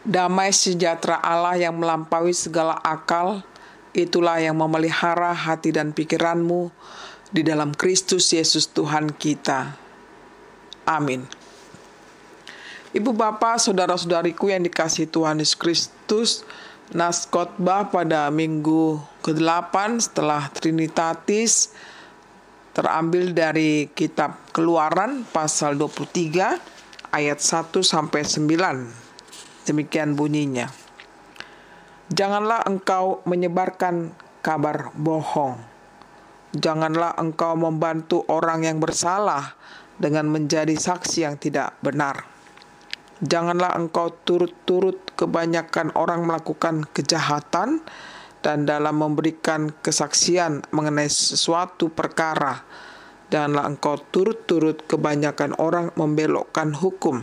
Damai sejahtera Allah yang melampaui segala akal, itulah yang memelihara hati dan pikiranmu di dalam Kristus Yesus Tuhan kita. Amin. Ibu bapak, saudara-saudariku yang dikasih Tuhan Yesus Kristus, nas khotbah pada minggu ke-8 setelah Trinitatis terambil dari kitab Keluaran pasal 23 ayat 1 sampai 9. Demikian bunyinya. Janganlah engkau menyebarkan kabar bohong. Janganlah engkau membantu orang yang bersalah dengan menjadi saksi yang tidak benar. Janganlah engkau turut-turut kebanyakan orang melakukan kejahatan dan dalam memberikan kesaksian mengenai sesuatu perkara. Janganlah engkau turut-turut kebanyakan orang membelokkan hukum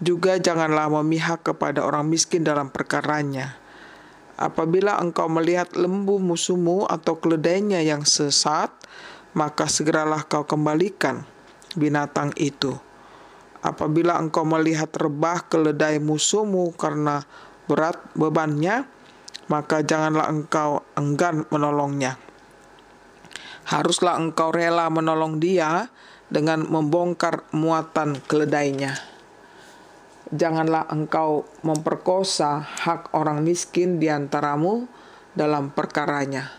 juga janganlah memihak kepada orang miskin dalam perkaranya. Apabila engkau melihat lembu musuhmu atau keledainya yang sesat, maka segeralah kau kembalikan binatang itu. Apabila engkau melihat rebah keledai musuhmu karena berat bebannya, maka janganlah engkau enggan menolongnya. Haruslah engkau rela menolong dia dengan membongkar muatan keledainya janganlah engkau memperkosa hak orang miskin di antaramu dalam perkaranya.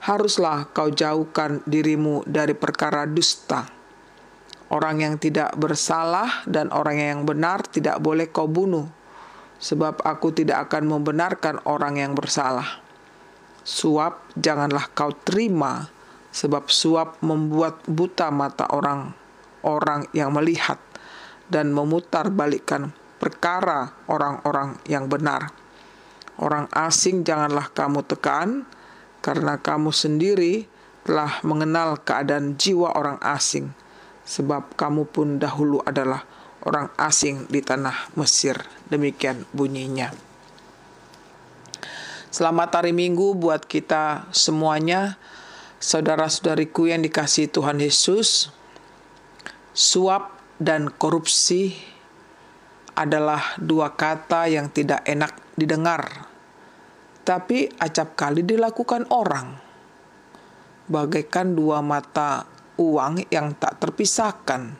Haruslah kau jauhkan dirimu dari perkara dusta. Orang yang tidak bersalah dan orang yang benar tidak boleh kau bunuh, sebab aku tidak akan membenarkan orang yang bersalah. Suap janganlah kau terima, sebab suap membuat buta mata orang orang yang melihat dan memutarbalikkan perkara orang-orang yang benar. Orang asing janganlah kamu tekan, karena kamu sendiri telah mengenal keadaan jiwa orang asing, sebab kamu pun dahulu adalah orang asing di tanah Mesir. Demikian bunyinya. Selamat hari Minggu buat kita semuanya, saudara-saudariku yang dikasih Tuhan Yesus. Suap dan korupsi adalah dua kata yang tidak enak didengar, tapi acap kali dilakukan orang, bagaikan dua mata uang yang tak terpisahkan.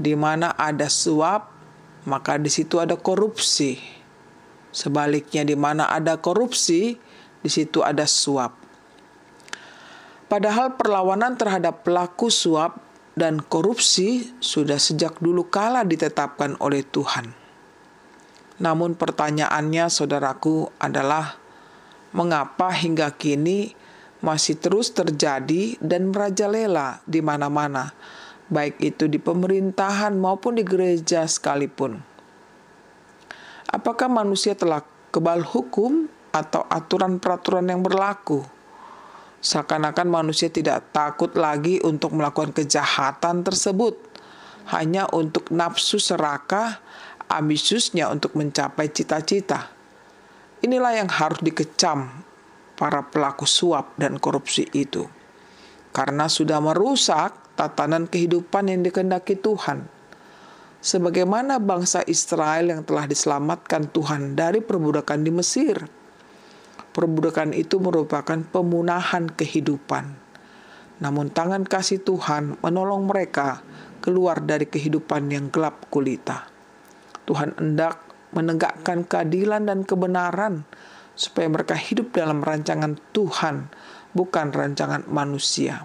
Di mana ada suap, maka di situ ada korupsi. Sebaliknya, di mana ada korupsi, di situ ada suap. Padahal perlawanan terhadap pelaku suap dan korupsi sudah sejak dulu kala ditetapkan oleh Tuhan. Namun pertanyaannya saudaraku adalah mengapa hingga kini masih terus terjadi dan merajalela di mana-mana, baik itu di pemerintahan maupun di gereja sekalipun. Apakah manusia telah kebal hukum atau aturan peraturan yang berlaku? Seakan-akan manusia tidak takut lagi untuk melakukan kejahatan tersebut, hanya untuk nafsu serakah, ambisiusnya untuk mencapai cita-cita. Inilah yang harus dikecam para pelaku suap dan korupsi itu, karena sudah merusak tatanan kehidupan yang dikehendaki Tuhan. Sebagaimana bangsa Israel yang telah diselamatkan Tuhan dari perbudakan di Mesir perbudakan itu merupakan pemunahan kehidupan. Namun tangan kasih Tuhan menolong mereka keluar dari kehidupan yang gelap kulita. Tuhan hendak menegakkan keadilan dan kebenaran supaya mereka hidup dalam rancangan Tuhan, bukan rancangan manusia.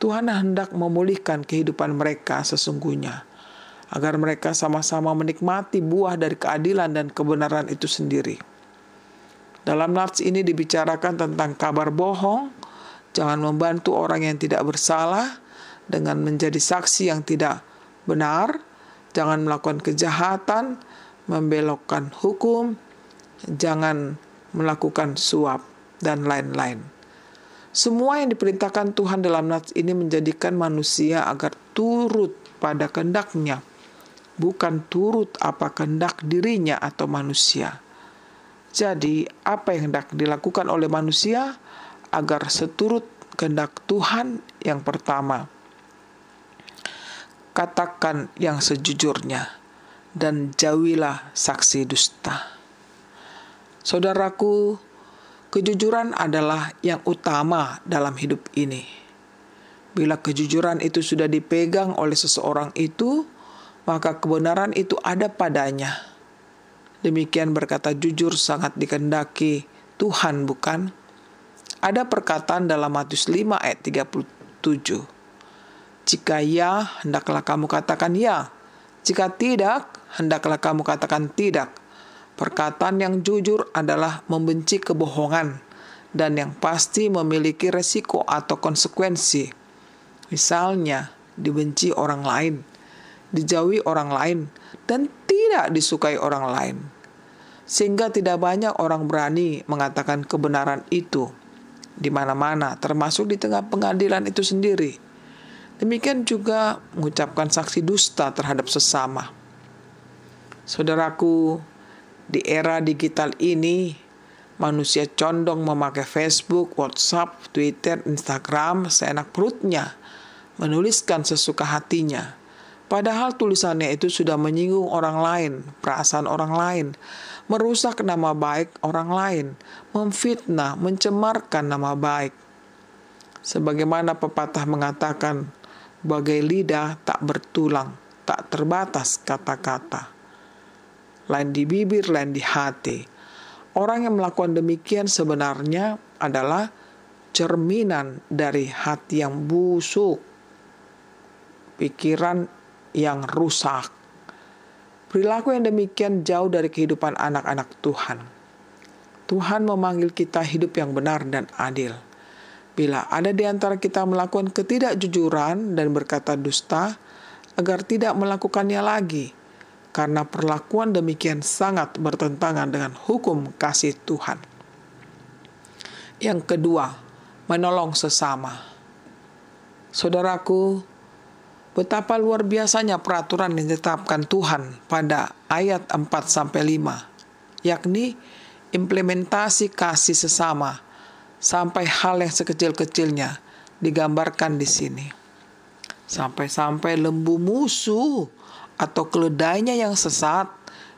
Tuhan hendak memulihkan kehidupan mereka sesungguhnya, agar mereka sama-sama menikmati buah dari keadilan dan kebenaran itu sendiri. Dalam nats ini dibicarakan tentang kabar bohong, jangan membantu orang yang tidak bersalah dengan menjadi saksi yang tidak benar, jangan melakukan kejahatan, membelokkan hukum, jangan melakukan suap, dan lain-lain. Semua yang diperintahkan Tuhan dalam nats ini menjadikan manusia agar turut pada kehendaknya, bukan turut apa kehendak dirinya atau manusia. Jadi, apa yang hendak dilakukan oleh manusia agar seturut kehendak Tuhan yang pertama? Katakan yang sejujurnya. dan jauhilah saksi dusta. Saudaraku, kejujuran adalah yang utama dalam hidup ini. Bila kejujuran itu sudah dipegang oleh seseorang itu, maka kebenaran itu ada padanya. Demikian berkata jujur sangat dikendaki Tuhan, bukan? Ada perkataan dalam Matius 5 ayat 37. Jika ya, hendaklah kamu katakan ya. Jika tidak, hendaklah kamu katakan tidak. Perkataan yang jujur adalah membenci kebohongan dan yang pasti memiliki resiko atau konsekuensi. Misalnya, dibenci orang lain, dijauhi orang lain, dan tidak disukai orang lain. Sehingga tidak banyak orang berani mengatakan kebenaran itu di mana-mana, termasuk di tengah pengadilan itu sendiri. Demikian juga mengucapkan saksi dusta terhadap sesama. Saudaraku, di era digital ini, manusia condong memakai Facebook, WhatsApp, Twitter, Instagram seenak perutnya, menuliskan sesuka hatinya. Padahal tulisannya itu sudah menyinggung orang lain, perasaan orang lain, merusak nama baik orang lain, memfitnah, mencemarkan nama baik. Sebagaimana pepatah mengatakan, bagai lidah tak bertulang, tak terbatas kata-kata. Lain di bibir, lain di hati. Orang yang melakukan demikian sebenarnya adalah cerminan dari hati yang busuk, pikiran yang rusak, Perilaku yang demikian jauh dari kehidupan anak-anak Tuhan. Tuhan memanggil kita hidup yang benar dan adil. Bila ada di antara kita melakukan ketidakjujuran dan berkata dusta, agar tidak melakukannya lagi, karena perlakuan demikian sangat bertentangan dengan hukum kasih Tuhan. Yang kedua, menolong sesama. Saudaraku, Betapa luar biasanya peraturan yang ditetapkan Tuhan pada ayat 4 sampai 5, yakni implementasi kasih sesama sampai hal yang sekecil-kecilnya digambarkan di sini. Sampai-sampai lembu musuh atau keledainya yang sesat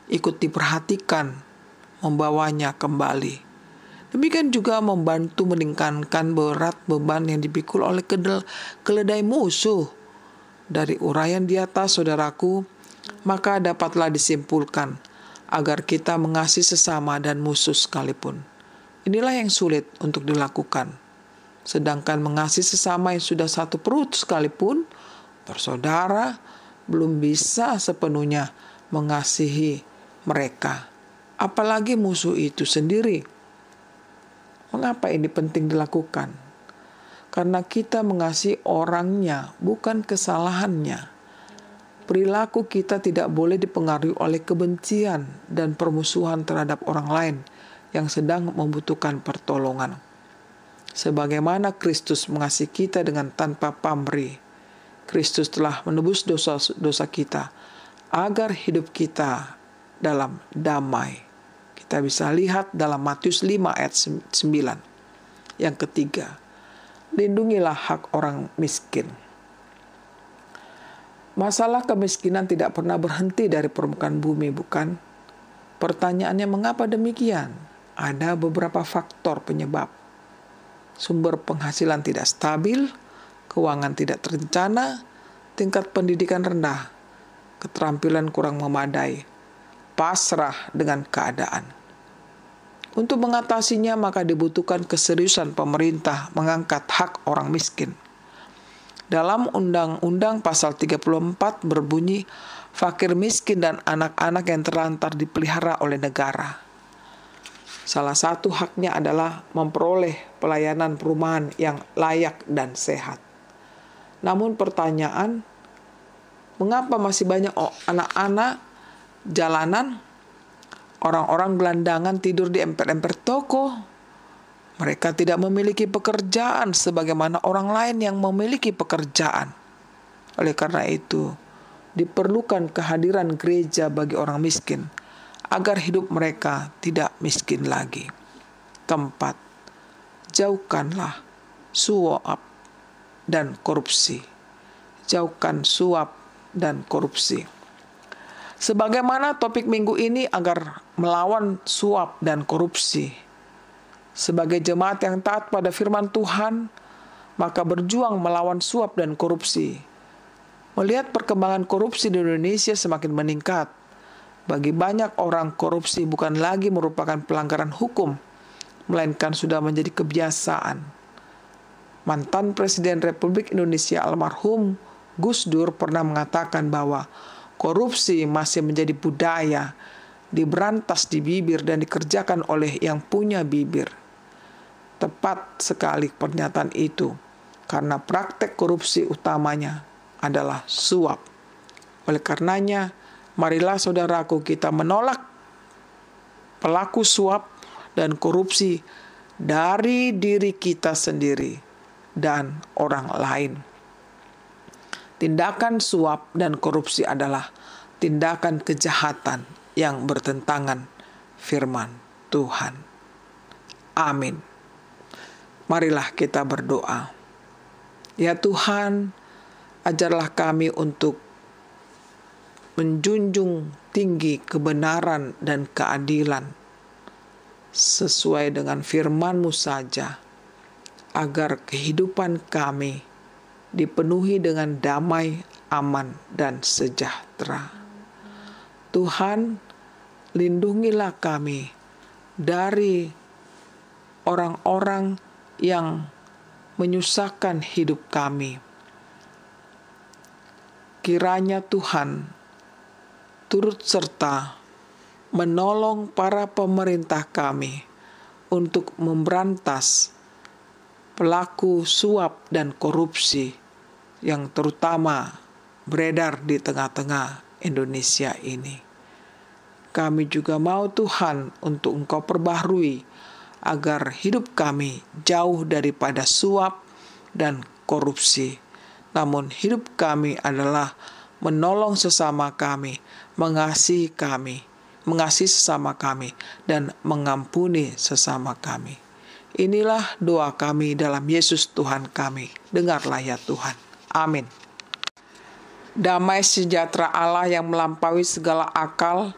ikut diperhatikan membawanya kembali. Demikian juga membantu meningkatkan berat beban yang dipikul oleh keledai musuh dari uraian di atas, saudaraku, maka dapatlah disimpulkan agar kita mengasihi sesama dan musuh sekalipun. Inilah yang sulit untuk dilakukan. Sedangkan mengasihi sesama yang sudah satu perut sekalipun, bersaudara, belum bisa sepenuhnya mengasihi mereka. Apalagi musuh itu sendiri. Mengapa ini penting dilakukan? Karena kita mengasihi orangnya, bukan kesalahannya. Perilaku kita tidak boleh dipengaruhi oleh kebencian dan permusuhan terhadap orang lain yang sedang membutuhkan pertolongan. Sebagaimana Kristus mengasihi kita dengan tanpa pamrih, Kristus telah menebus dosa-dosa kita agar hidup kita dalam damai. Kita bisa lihat dalam Matius 5 ayat 9. Yang ketiga, lindungilah hak orang miskin. Masalah kemiskinan tidak pernah berhenti dari permukaan bumi, bukan? Pertanyaannya, mengapa demikian? Ada beberapa faktor penyebab. Sumber penghasilan tidak stabil, keuangan tidak terencana, tingkat pendidikan rendah, keterampilan kurang memadai, pasrah dengan keadaan. Untuk mengatasinya maka dibutuhkan keseriusan pemerintah mengangkat hak orang miskin. Dalam Undang-Undang pasal 34 berbunyi, fakir miskin dan anak-anak yang terlantar dipelihara oleh negara. Salah satu haknya adalah memperoleh pelayanan perumahan yang layak dan sehat. Namun pertanyaan, mengapa masih banyak anak-anak jalanan Orang-orang gelandangan tidur di emper-emper toko. Mereka tidak memiliki pekerjaan sebagaimana orang lain yang memiliki pekerjaan. Oleh karena itu, diperlukan kehadiran gereja bagi orang miskin agar hidup mereka tidak miskin lagi. Keempat, jauhkanlah suap dan korupsi. Jauhkan suap dan korupsi. Sebagaimana topik minggu ini agar melawan suap dan korupsi. Sebagai jemaat yang taat pada firman Tuhan, maka berjuang melawan suap dan korupsi. Melihat perkembangan korupsi di Indonesia semakin meningkat, bagi banyak orang korupsi bukan lagi merupakan pelanggaran hukum, melainkan sudah menjadi kebiasaan. Mantan Presiden Republik Indonesia almarhum Gus Dur pernah mengatakan bahwa korupsi masih menjadi budaya, diberantas di bibir dan dikerjakan oleh yang punya bibir. Tepat sekali pernyataan itu, karena praktek korupsi utamanya adalah suap. Oleh karenanya, marilah saudaraku kita menolak pelaku suap dan korupsi dari diri kita sendiri dan orang lain. Tindakan suap dan korupsi adalah tindakan kejahatan yang bertentangan firman Tuhan. Amin. Marilah kita berdoa. Ya Tuhan, ajarlah kami untuk menjunjung tinggi kebenaran dan keadilan sesuai dengan firman-Mu saja, agar kehidupan kami dipenuhi dengan damai, aman, dan sejahtera. Tuhan, lindungilah kami dari orang-orang yang menyusahkan hidup kami. Kiranya Tuhan turut serta menolong para pemerintah kami untuk memberantas pelaku suap dan korupsi yang terutama beredar di tengah-tengah Indonesia ini. Kami juga mau Tuhan untuk Engkau perbaharui agar hidup kami jauh daripada suap dan korupsi. Namun hidup kami adalah menolong sesama kami, mengasihi kami, mengasihi sesama kami, dan mengampuni sesama kami. Inilah doa kami dalam Yesus Tuhan kami. Dengarlah ya Tuhan. Amin. Damai sejahtera Allah yang melampaui segala akal,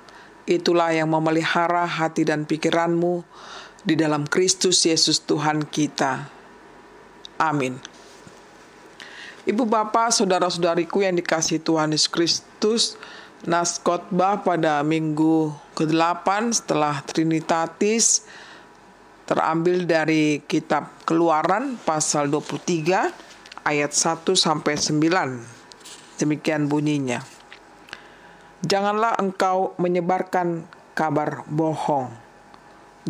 itulah yang memelihara hati dan pikiranmu di dalam Kristus Yesus Tuhan kita. Amin. Ibu bapak, saudara-saudariku yang dikasih Tuhan Yesus Kristus, nas khotbah pada minggu ke-8 setelah Trinitatis terambil dari kitab Keluaran pasal 23 ayat 1 sampai 9. Demikian bunyinya. Janganlah engkau menyebarkan kabar bohong.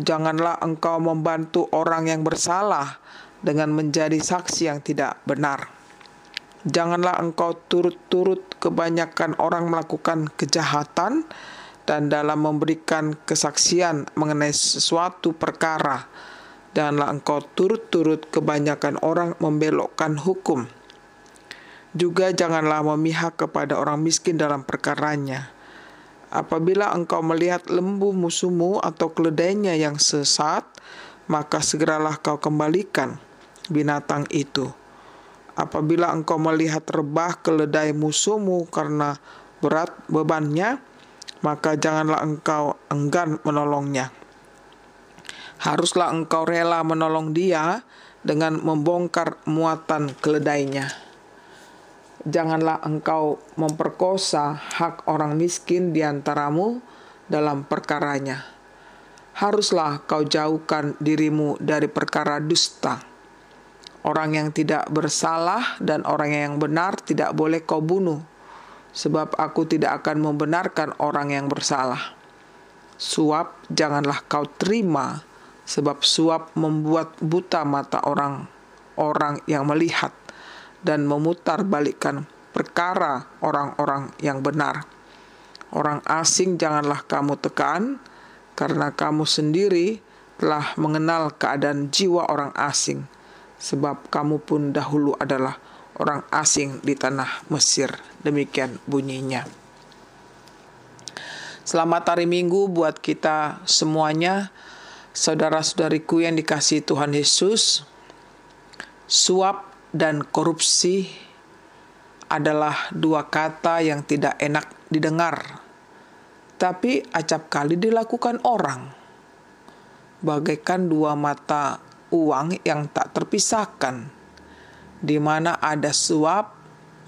Janganlah engkau membantu orang yang bersalah dengan menjadi saksi yang tidak benar. Janganlah engkau turut-turut kebanyakan orang melakukan kejahatan dan dalam memberikan kesaksian mengenai sesuatu perkara Janganlah engkau turut-turut kebanyakan orang membelokkan hukum. Juga janganlah memihak kepada orang miskin dalam perkaranya. Apabila engkau melihat lembu musuhmu atau keledainya yang sesat, maka segeralah kau kembalikan binatang itu. Apabila engkau melihat rebah keledai musuhmu karena berat bebannya, maka janganlah engkau enggan menolongnya haruslah engkau rela menolong dia dengan membongkar muatan keledainya. Janganlah engkau memperkosa hak orang miskin di antaramu dalam perkaranya. Haruslah kau jauhkan dirimu dari perkara dusta. Orang yang tidak bersalah dan orang yang benar tidak boleh kau bunuh, sebab aku tidak akan membenarkan orang yang bersalah. Suap janganlah kau terima sebab suap membuat buta mata orang orang yang melihat dan memutar balikkan perkara orang-orang yang benar. Orang asing janganlah kamu tekan karena kamu sendiri telah mengenal keadaan jiwa orang asing sebab kamu pun dahulu adalah orang asing di tanah Mesir. Demikian bunyinya. Selamat hari Minggu buat kita semuanya. Saudara-saudariku yang dikasih Tuhan Yesus, suap dan korupsi adalah dua kata yang tidak enak didengar tapi acap kali dilakukan orang. Bagaikan dua mata uang yang tak terpisahkan. Di mana ada suap,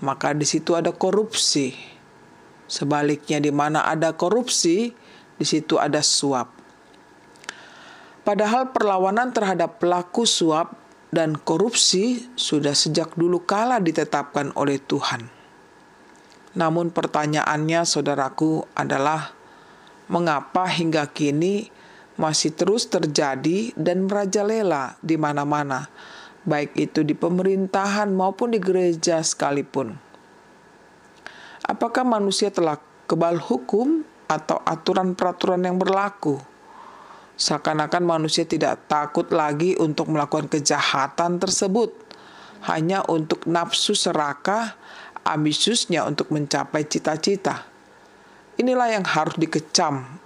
maka di situ ada korupsi. Sebaliknya di mana ada korupsi, di situ ada suap. Padahal perlawanan terhadap pelaku suap dan korupsi sudah sejak dulu kala ditetapkan oleh Tuhan. Namun pertanyaannya saudaraku adalah mengapa hingga kini masih terus terjadi dan merajalela di mana-mana, baik itu di pemerintahan maupun di gereja sekalipun. Apakah manusia telah kebal hukum atau aturan peraturan yang berlaku? Seakan-akan manusia tidak takut lagi untuk melakukan kejahatan tersebut, hanya untuk nafsu serakah, ambisiusnya untuk mencapai cita-cita. Inilah yang harus dikecam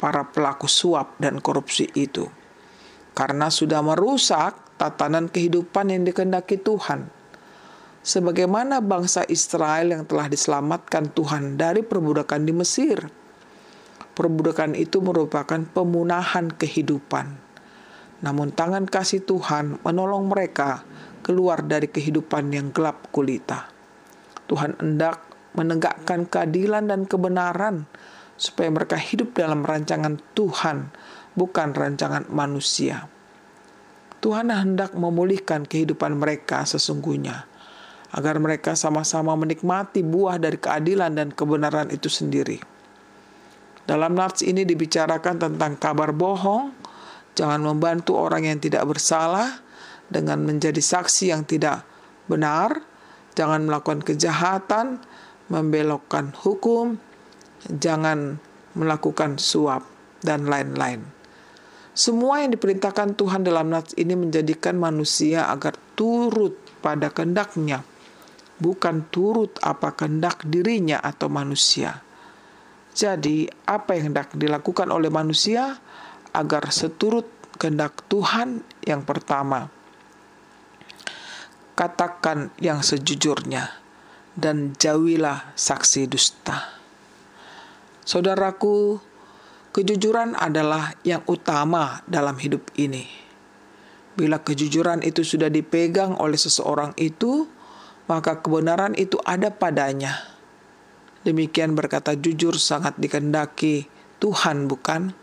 para pelaku suap dan korupsi itu. Karena sudah merusak tatanan kehidupan yang dikehendaki Tuhan. Sebagaimana bangsa Israel yang telah diselamatkan Tuhan dari perbudakan di Mesir. Perbudakan itu merupakan pemunahan kehidupan. Namun tangan kasih Tuhan menolong mereka keluar dari kehidupan yang gelap kulita. Tuhan hendak menegakkan keadilan dan kebenaran supaya mereka hidup dalam rancangan Tuhan, bukan rancangan manusia. Tuhan hendak memulihkan kehidupan mereka sesungguhnya, agar mereka sama-sama menikmati buah dari keadilan dan kebenaran itu sendiri. Dalam nats ini dibicarakan tentang kabar bohong, jangan membantu orang yang tidak bersalah dengan menjadi saksi yang tidak benar, jangan melakukan kejahatan, membelokkan hukum, jangan melakukan suap, dan lain-lain. Semua yang diperintahkan Tuhan dalam nats ini menjadikan manusia agar turut pada kehendaknya, bukan turut apa kehendak dirinya atau manusia. Jadi, apa yang hendak dilakukan oleh manusia agar seturut kehendak Tuhan yang pertama? Katakan yang sejujurnya dan jauhilah saksi dusta. Saudaraku, kejujuran adalah yang utama dalam hidup ini. Bila kejujuran itu sudah dipegang oleh seseorang itu, maka kebenaran itu ada padanya. Demikian berkata jujur sangat dikendaki Tuhan, bukan?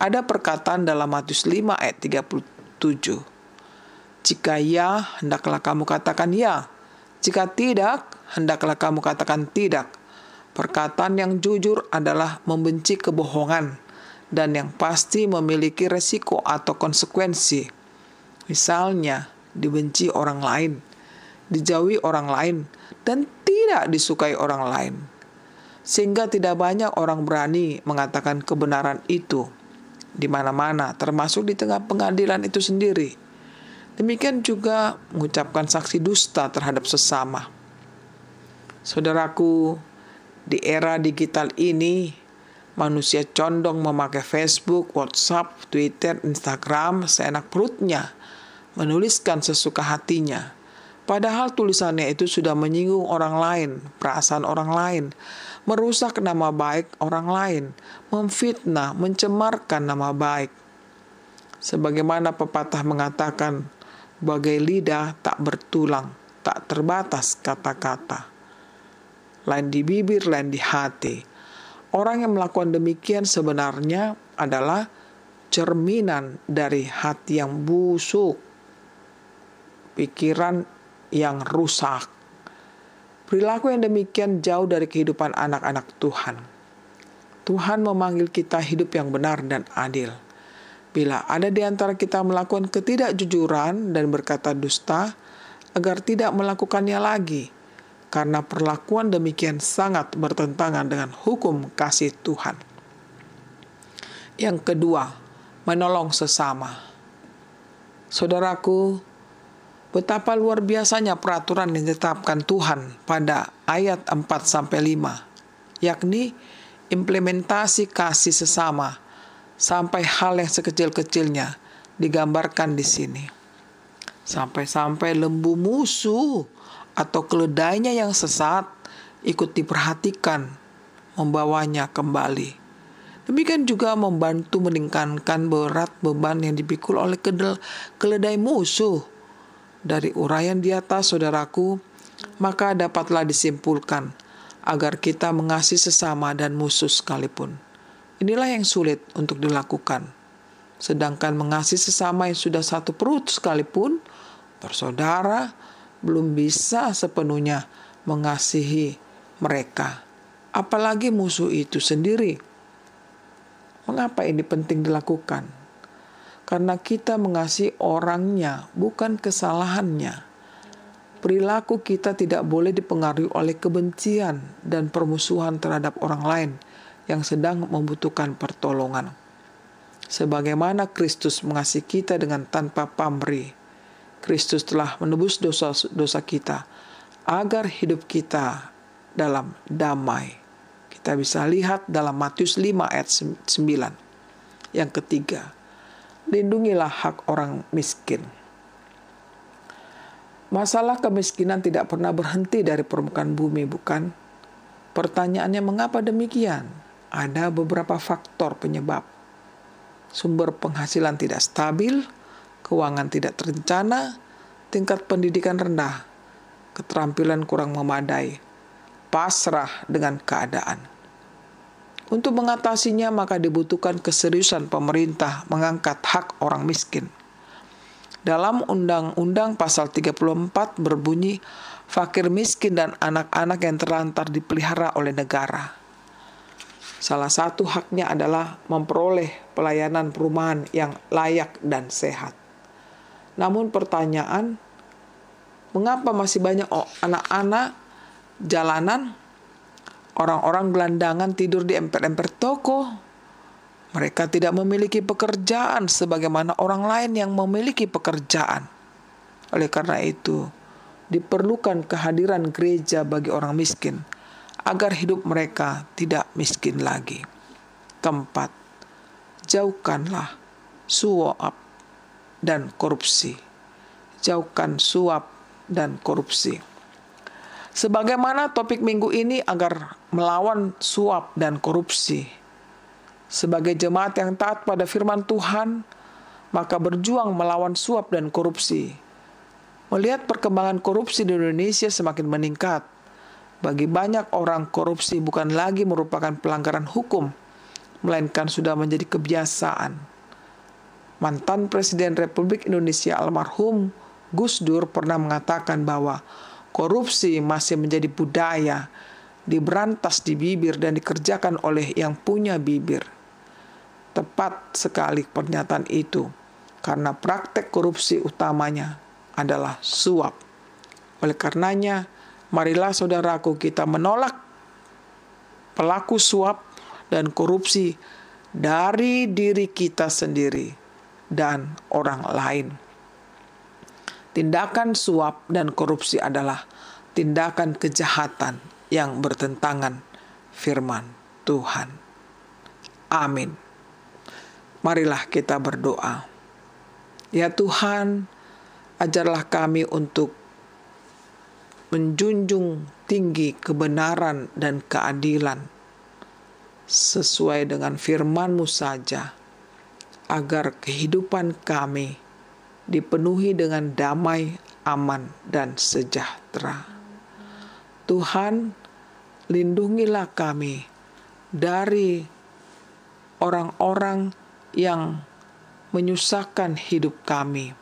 Ada perkataan dalam Matius 5 ayat 37. Jika ya, hendaklah kamu katakan ya. Jika tidak, hendaklah kamu katakan tidak Perkataan yang jujur adalah membenci kebohongan dan yang pasti memiliki resiko atau konsekuensi. Misalnya, dibenci orang lain, dijauhi orang lain, dan tidak disukai orang lain. Sehingga tidak banyak orang berani mengatakan kebenaran itu di mana-mana, termasuk di tengah pengadilan itu sendiri. Demikian juga mengucapkan saksi dusta terhadap sesama. Saudaraku, di era digital ini, manusia condong memakai Facebook, WhatsApp, Twitter, Instagram seenak perutnya, menuliskan sesuka hatinya. Padahal tulisannya itu sudah menyinggung orang lain, perasaan orang lain, merusak nama baik orang lain, memfitnah, mencemarkan nama baik. Sebagaimana pepatah mengatakan, bagai lidah tak bertulang, tak terbatas kata-kata lain di bibir, lain di hati. Orang yang melakukan demikian sebenarnya adalah cerminan dari hati yang busuk, pikiran yang rusak. Perilaku yang demikian jauh dari kehidupan anak-anak Tuhan. Tuhan memanggil kita hidup yang benar dan adil. Bila ada di antara kita melakukan ketidakjujuran dan berkata dusta, agar tidak melakukannya lagi karena perlakuan demikian sangat bertentangan dengan hukum kasih Tuhan. Yang kedua, menolong sesama. Saudaraku, betapa luar biasanya peraturan yang ditetapkan Tuhan pada ayat 4 sampai 5, yakni implementasi kasih sesama sampai hal yang sekecil-kecilnya digambarkan di sini. Sampai-sampai lembu musuh atau keledainya yang sesat ikut diperhatikan membawanya kembali. Demikian juga membantu meningkatkan berat beban yang dipikul oleh keledai musuh. Dari uraian di atas, saudaraku, maka dapatlah disimpulkan agar kita mengasihi sesama dan musuh sekalipun. Inilah yang sulit untuk dilakukan. Sedangkan mengasihi sesama yang sudah satu perut sekalipun, bersaudara, belum bisa sepenuhnya mengasihi mereka. Apalagi musuh itu sendiri Mengapa ini penting dilakukan? Karena kita mengasihi orangnya, bukan kesalahannya. Perilaku kita tidak boleh dipengaruhi oleh kebencian dan permusuhan terhadap orang lain yang sedang membutuhkan pertolongan. Sebagaimana Kristus mengasihi kita dengan tanpa pamrih, Kristus telah menebus dosa-dosa kita agar hidup kita dalam damai kita bisa lihat dalam Matius 5 ayat 9. Yang ketiga, lindungilah hak orang miskin. Masalah kemiskinan tidak pernah berhenti dari permukaan bumi, bukan? Pertanyaannya mengapa demikian? Ada beberapa faktor penyebab. Sumber penghasilan tidak stabil, keuangan tidak terencana, tingkat pendidikan rendah, keterampilan kurang memadai, pasrah dengan keadaan. Untuk mengatasinya maka dibutuhkan keseriusan pemerintah mengangkat hak orang miskin. Dalam Undang-Undang pasal 34 berbunyi, fakir miskin dan anak-anak yang terlantar dipelihara oleh negara. Salah satu haknya adalah memperoleh pelayanan perumahan yang layak dan sehat. Namun pertanyaan, mengapa masih banyak anak-anak jalanan Orang-orang gelandangan tidur di emper-emper toko. Mereka tidak memiliki pekerjaan sebagaimana orang lain yang memiliki pekerjaan. Oleh karena itu, diperlukan kehadiran gereja bagi orang miskin agar hidup mereka tidak miskin lagi. Keempat, jauhkanlah suap dan korupsi. Jauhkan suap dan korupsi. Sebagaimana topik minggu ini agar melawan suap dan korupsi. Sebagai jemaat yang taat pada firman Tuhan, maka berjuang melawan suap dan korupsi. Melihat perkembangan korupsi di Indonesia semakin meningkat, bagi banyak orang korupsi bukan lagi merupakan pelanggaran hukum, melainkan sudah menjadi kebiasaan. Mantan Presiden Republik Indonesia almarhum Gus Dur pernah mengatakan bahwa korupsi masih menjadi budaya, diberantas di bibir dan dikerjakan oleh yang punya bibir. Tepat sekali pernyataan itu, karena praktek korupsi utamanya adalah suap. Oleh karenanya, marilah saudaraku kita menolak pelaku suap dan korupsi dari diri kita sendiri dan orang lain. Tindakan suap dan korupsi adalah tindakan kejahatan yang bertentangan firman Tuhan. Amin. Marilah kita berdoa. Ya Tuhan, ajarlah kami untuk menjunjung tinggi kebenaran dan keadilan sesuai dengan firman-Mu saja, agar kehidupan kami dipenuhi dengan damai, aman, dan sejahtera. Tuhan, lindungilah kami dari orang-orang yang menyusahkan hidup kami.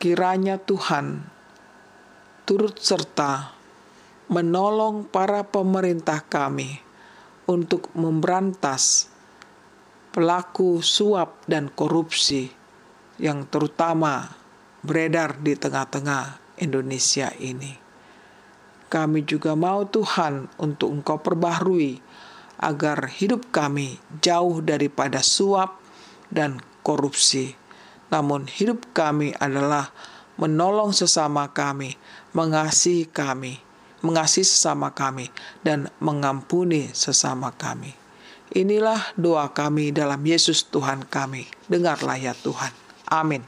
Kiranya Tuhan turut serta menolong para pemerintah kami untuk memberantas pelaku suap dan korupsi yang terutama beredar di tengah-tengah Indonesia ini. Kami juga mau Tuhan untuk Engkau perbaharui agar hidup kami jauh daripada suap dan korupsi. Namun hidup kami adalah menolong sesama kami, mengasihi kami, mengasihi sesama kami, dan mengampuni sesama kami. Inilah doa kami dalam Yesus Tuhan kami. Dengarlah ya Tuhan. Amin.